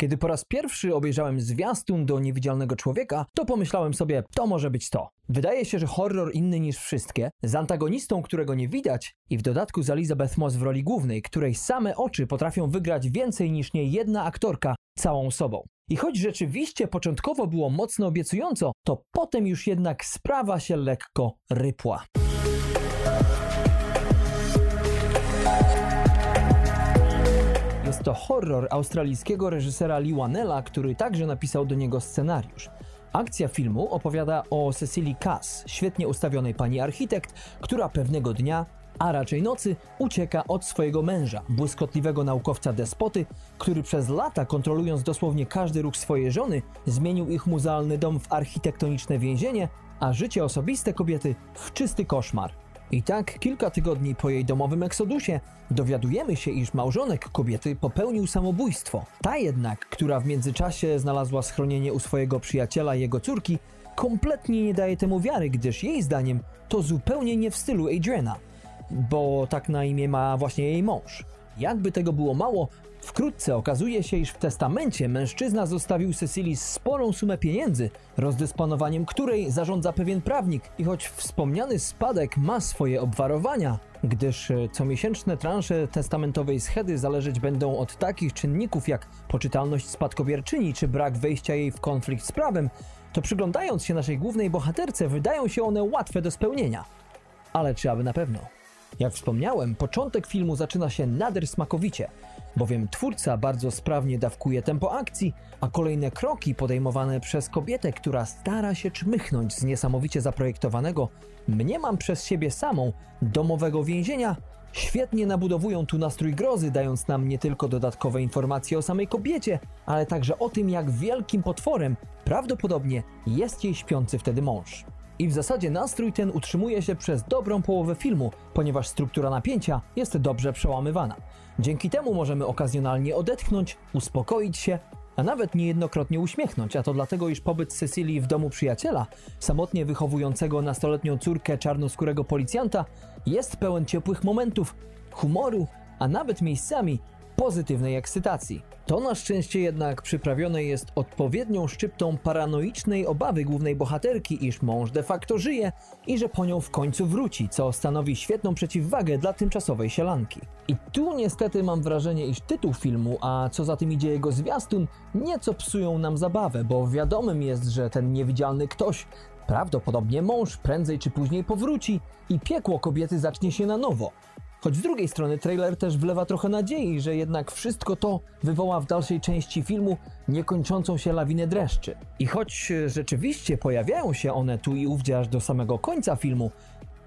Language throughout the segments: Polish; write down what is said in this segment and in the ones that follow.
Kiedy po raz pierwszy obejrzałem zwiastun do Niewidzialnego Człowieka, to pomyślałem sobie, to może być to. Wydaje się, że horror inny niż wszystkie, z antagonistą, którego nie widać i w dodatku z Elizabeth Moss w roli głównej, której same oczy potrafią wygrać więcej niż nie jedna aktorka całą sobą. I choć rzeczywiście początkowo było mocno obiecująco, to potem już jednak sprawa się lekko rypła. To horror australijskiego reżysera Lee Wanella, który także napisał do niego scenariusz. Akcja filmu opowiada o Cecily Cass, świetnie ustawionej pani architekt, która pewnego dnia, a raczej nocy, ucieka od swojego męża, błyskotliwego naukowca despoty, który przez lata kontrolując dosłownie każdy ruch swojej żony, zmienił ich muzealny dom w architektoniczne więzienie, a życie osobiste kobiety w czysty koszmar. I tak kilka tygodni po jej domowym eksodusie dowiadujemy się, iż małżonek kobiety popełnił samobójstwo. Ta jednak, która w międzyczasie znalazła schronienie u swojego przyjaciela i jego córki, kompletnie nie daje temu wiary, gdyż jej zdaniem to zupełnie nie w stylu Adriana, bo tak na imię ma właśnie jej mąż. Jakby tego było mało, Wkrótce okazuje się, iż w testamencie mężczyzna zostawił Cecilii sporą sumę pieniędzy, rozdysponowaniem której zarządza pewien prawnik i choć wspomniany spadek ma swoje obwarowania, gdyż e, comiesięczne transze testamentowej schedy zależeć będą od takich czynników jak poczytalność spadkobierczyni czy brak wejścia jej w konflikt z prawem, to przyglądając się naszej głównej bohaterce wydają się one łatwe do spełnienia. Ale czy aby na pewno? Jak wspomniałem, początek filmu zaczyna się nader smakowicie, bowiem twórca bardzo sprawnie dawkuje tempo akcji, a kolejne kroki podejmowane przez kobietę, która stara się czmychnąć z niesamowicie zaprojektowanego, mniemam przez siebie samą, domowego więzienia, świetnie nabudowują tu nastrój grozy, dając nam nie tylko dodatkowe informacje o samej kobiecie, ale także o tym, jak wielkim potworem prawdopodobnie jest jej śpiący wtedy mąż. I w zasadzie nastrój ten utrzymuje się przez dobrą połowę filmu, ponieważ struktura napięcia jest dobrze przełamywana. Dzięki temu możemy okazjonalnie odetchnąć, uspokoić się, a nawet niejednokrotnie uśmiechnąć, a to dlatego, iż pobyt Cecilii w domu przyjaciela, samotnie wychowującego nastoletnią córkę czarnoskórego policjanta, jest pełen ciepłych momentów, humoru, a nawet miejscami pozytywnej ekscytacji. To na szczęście jednak przyprawione jest odpowiednią szczyptą paranoicznej obawy głównej bohaterki, iż mąż de facto żyje i że po nią w końcu wróci, co stanowi świetną przeciwwagę dla tymczasowej sielanki. I tu niestety mam wrażenie, iż tytuł filmu, a co za tym idzie jego zwiastun, nieco psują nam zabawę, bo wiadomym jest, że ten niewidzialny ktoś Prawdopodobnie mąż prędzej czy później powróci i piekło kobiety zacznie się na nowo. Choć z drugiej strony trailer też wlewa trochę nadziei, że jednak wszystko to wywoła w dalszej części filmu niekończącą się lawinę dreszczy. I choć rzeczywiście pojawiają się one tu i ówdzie aż do samego końca filmu,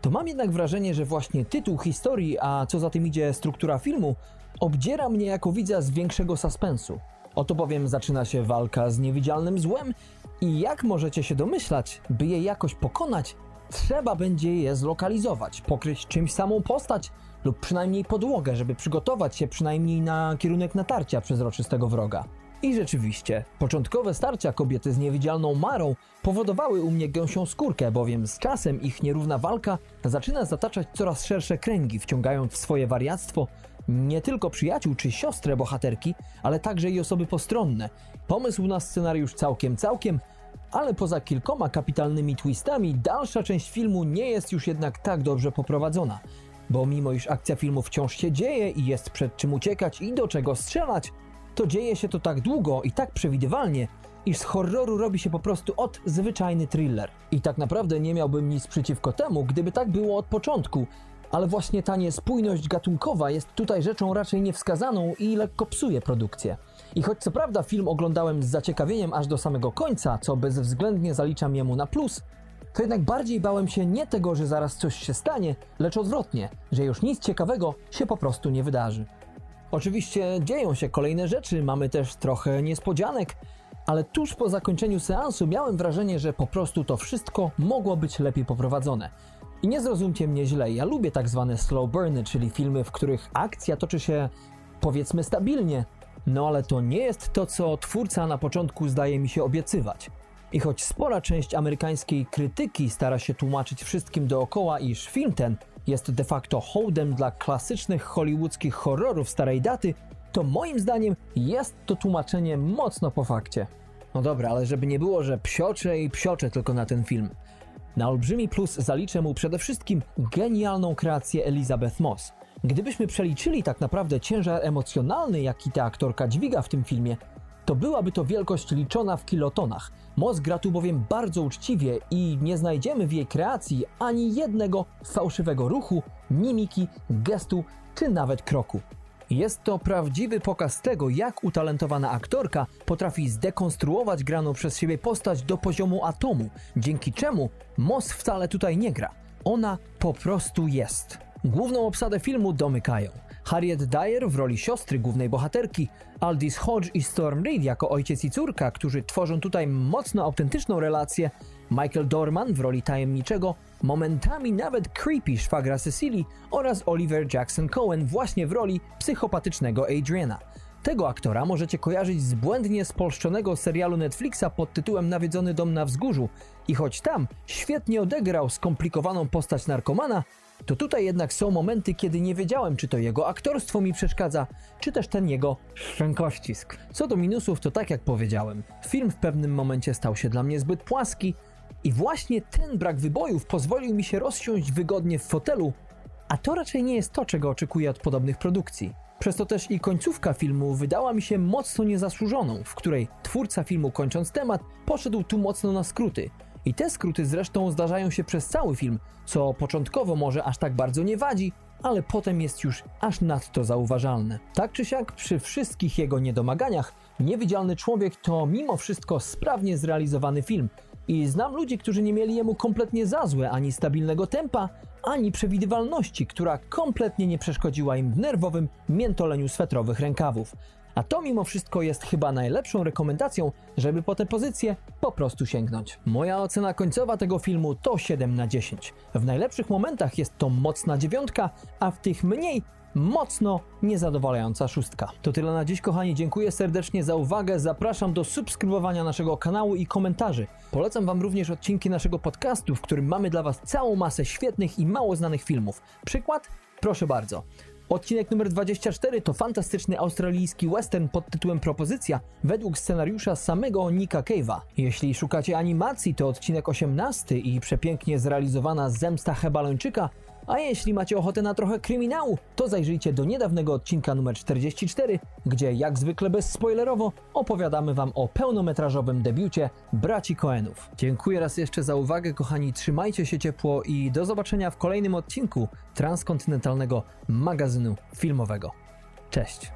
to mam jednak wrażenie, że właśnie tytuł historii, a co za tym idzie struktura filmu, obdziera mnie jako widza z większego suspensu. Oto bowiem zaczyna się walka z niewidzialnym złem i jak możecie się domyślać, by je jakoś pokonać, trzeba będzie je zlokalizować, pokryć czymś samą postać, lub przynajmniej podłogę, żeby przygotować się przynajmniej na kierunek natarcia przezroczystego wroga. I rzeczywiście, początkowe starcia kobiety z niewidzialną Marą powodowały u mnie gęsią skórkę, bowiem z czasem ich nierówna walka zaczyna zataczać coraz szersze kręgi, wciągając w swoje wariactwo nie tylko przyjaciół czy siostrę bohaterki, ale także i osoby postronne. Pomysł na scenariusz całkiem, całkiem, ale poza kilkoma kapitalnymi twistami, dalsza część filmu nie jest już jednak tak dobrze poprowadzona bo mimo iż akcja filmu wciąż się dzieje i jest przed czym uciekać i do czego strzelać, to dzieje się to tak długo i tak przewidywalnie, iż z horroru robi się po prostu od zwyczajny thriller. I tak naprawdę nie miałbym nic przeciwko temu, gdyby tak było od początku, ale właśnie ta niespójność gatunkowa jest tutaj rzeczą raczej niewskazaną i lekko psuje produkcję. I choć co prawda film oglądałem z zaciekawieniem aż do samego końca, co bezwzględnie zaliczam jemu na plus, to jednak bardziej bałem się nie tego, że zaraz coś się stanie, lecz odwrotnie, że już nic ciekawego się po prostu nie wydarzy. Oczywiście dzieją się kolejne rzeczy, mamy też trochę niespodzianek, ale tuż po zakończeniu seansu miałem wrażenie, że po prostu to wszystko mogło być lepiej poprowadzone. I nie zrozumcie mnie źle, ja lubię tak zwane slow burny, czyli filmy, w których akcja toczy się powiedzmy stabilnie, no ale to nie jest to, co twórca na początku zdaje mi się obiecywać. I choć spora część amerykańskiej krytyki stara się tłumaczyć wszystkim dookoła, iż film ten jest de facto hołdem dla klasycznych hollywoodzkich horrorów starej daty, to moim zdaniem jest to tłumaczenie mocno po fakcie. No dobra, ale żeby nie było, że psiocze i psiocze tylko na ten film. Na olbrzymi plus zaliczę mu przede wszystkim genialną kreację Elizabeth Moss. Gdybyśmy przeliczyli tak naprawdę ciężar emocjonalny, jaki ta aktorka dźwiga w tym filmie, to byłaby to wielkość liczona w kilotonach. Moss gra tu bowiem bardzo uczciwie i nie znajdziemy w jej kreacji ani jednego fałszywego ruchu, mimiki, gestu czy nawet kroku. Jest to prawdziwy pokaz tego, jak utalentowana aktorka potrafi zdekonstruować graną przez siebie postać do poziomu atomu, dzięki czemu Moss wcale tutaj nie gra. Ona po prostu jest. Główną obsadę filmu domykają Harriet Dyer w roli siostry głównej bohaterki, Aldis Hodge i Storm Reed jako ojciec i córka, którzy tworzą tutaj mocno autentyczną relację, Michael Dorman w roli tajemniczego, momentami nawet creepy szwagra Cecily oraz Oliver Jackson Cohen właśnie w roli psychopatycznego Adriana. Tego aktora możecie kojarzyć z błędnie spolszczonego serialu Netflixa pod tytułem Nawiedzony dom na wzgórzu i choć tam świetnie odegrał skomplikowaną postać narkomana, to tutaj jednak są momenty, kiedy nie wiedziałem, czy to jego aktorstwo mi przeszkadza, czy też ten jego szczękościsk. Co do minusów, to tak jak powiedziałem, film w pewnym momencie stał się dla mnie zbyt płaski i właśnie ten brak wybojów pozwolił mi się rozsiąść wygodnie w fotelu, a to raczej nie jest to, czego oczekuję od podobnych produkcji. Przez to też i końcówka filmu wydała mi się mocno niezasłużoną, w której twórca filmu kończąc temat poszedł tu mocno na skróty. I te skróty zresztą zdarzają się przez cały film, co początkowo może aż tak bardzo nie wadzi, ale potem jest już aż nadto zauważalne. Tak czy siak, przy wszystkich jego niedomaganiach, Niewidzialny Człowiek to mimo wszystko sprawnie zrealizowany film. I znam ludzi, którzy nie mieli jemu kompletnie za złe ani stabilnego tempa, ani przewidywalności, która kompletnie nie przeszkodziła im w nerwowym miętoleniu swetrowych rękawów. A to mimo wszystko jest chyba najlepszą rekomendacją, żeby po tę pozycję po prostu sięgnąć. Moja ocena końcowa tego filmu to 7 na 10. W najlepszych momentach jest to mocna dziewiątka, a w tych mniej mocno niezadowalająca szóstka. To tyle na dziś, kochani. Dziękuję serdecznie za uwagę. Zapraszam do subskrybowania naszego kanału i komentarzy. Polecam Wam również odcinki naszego podcastu, w którym mamy dla Was całą masę świetnych i mało znanych filmów. Przykład? Proszę bardzo. Odcinek numer 24 to fantastyczny australijski western pod tytułem Propozycja według scenariusza samego Nika Cave'a. Jeśli szukacie animacji, to odcinek 18 i przepięknie zrealizowana Zemsta Hebalończyka a jeśli macie ochotę na trochę kryminału, to zajrzyjcie do niedawnego odcinka numer 44, gdzie jak zwykle bezspoilerowo opowiadamy Wam o pełnometrażowym debiucie braci Coenów. Dziękuję raz jeszcze za uwagę, kochani, trzymajcie się ciepło i do zobaczenia w kolejnym odcinku transkontynentalnego magazynu filmowego. Cześć!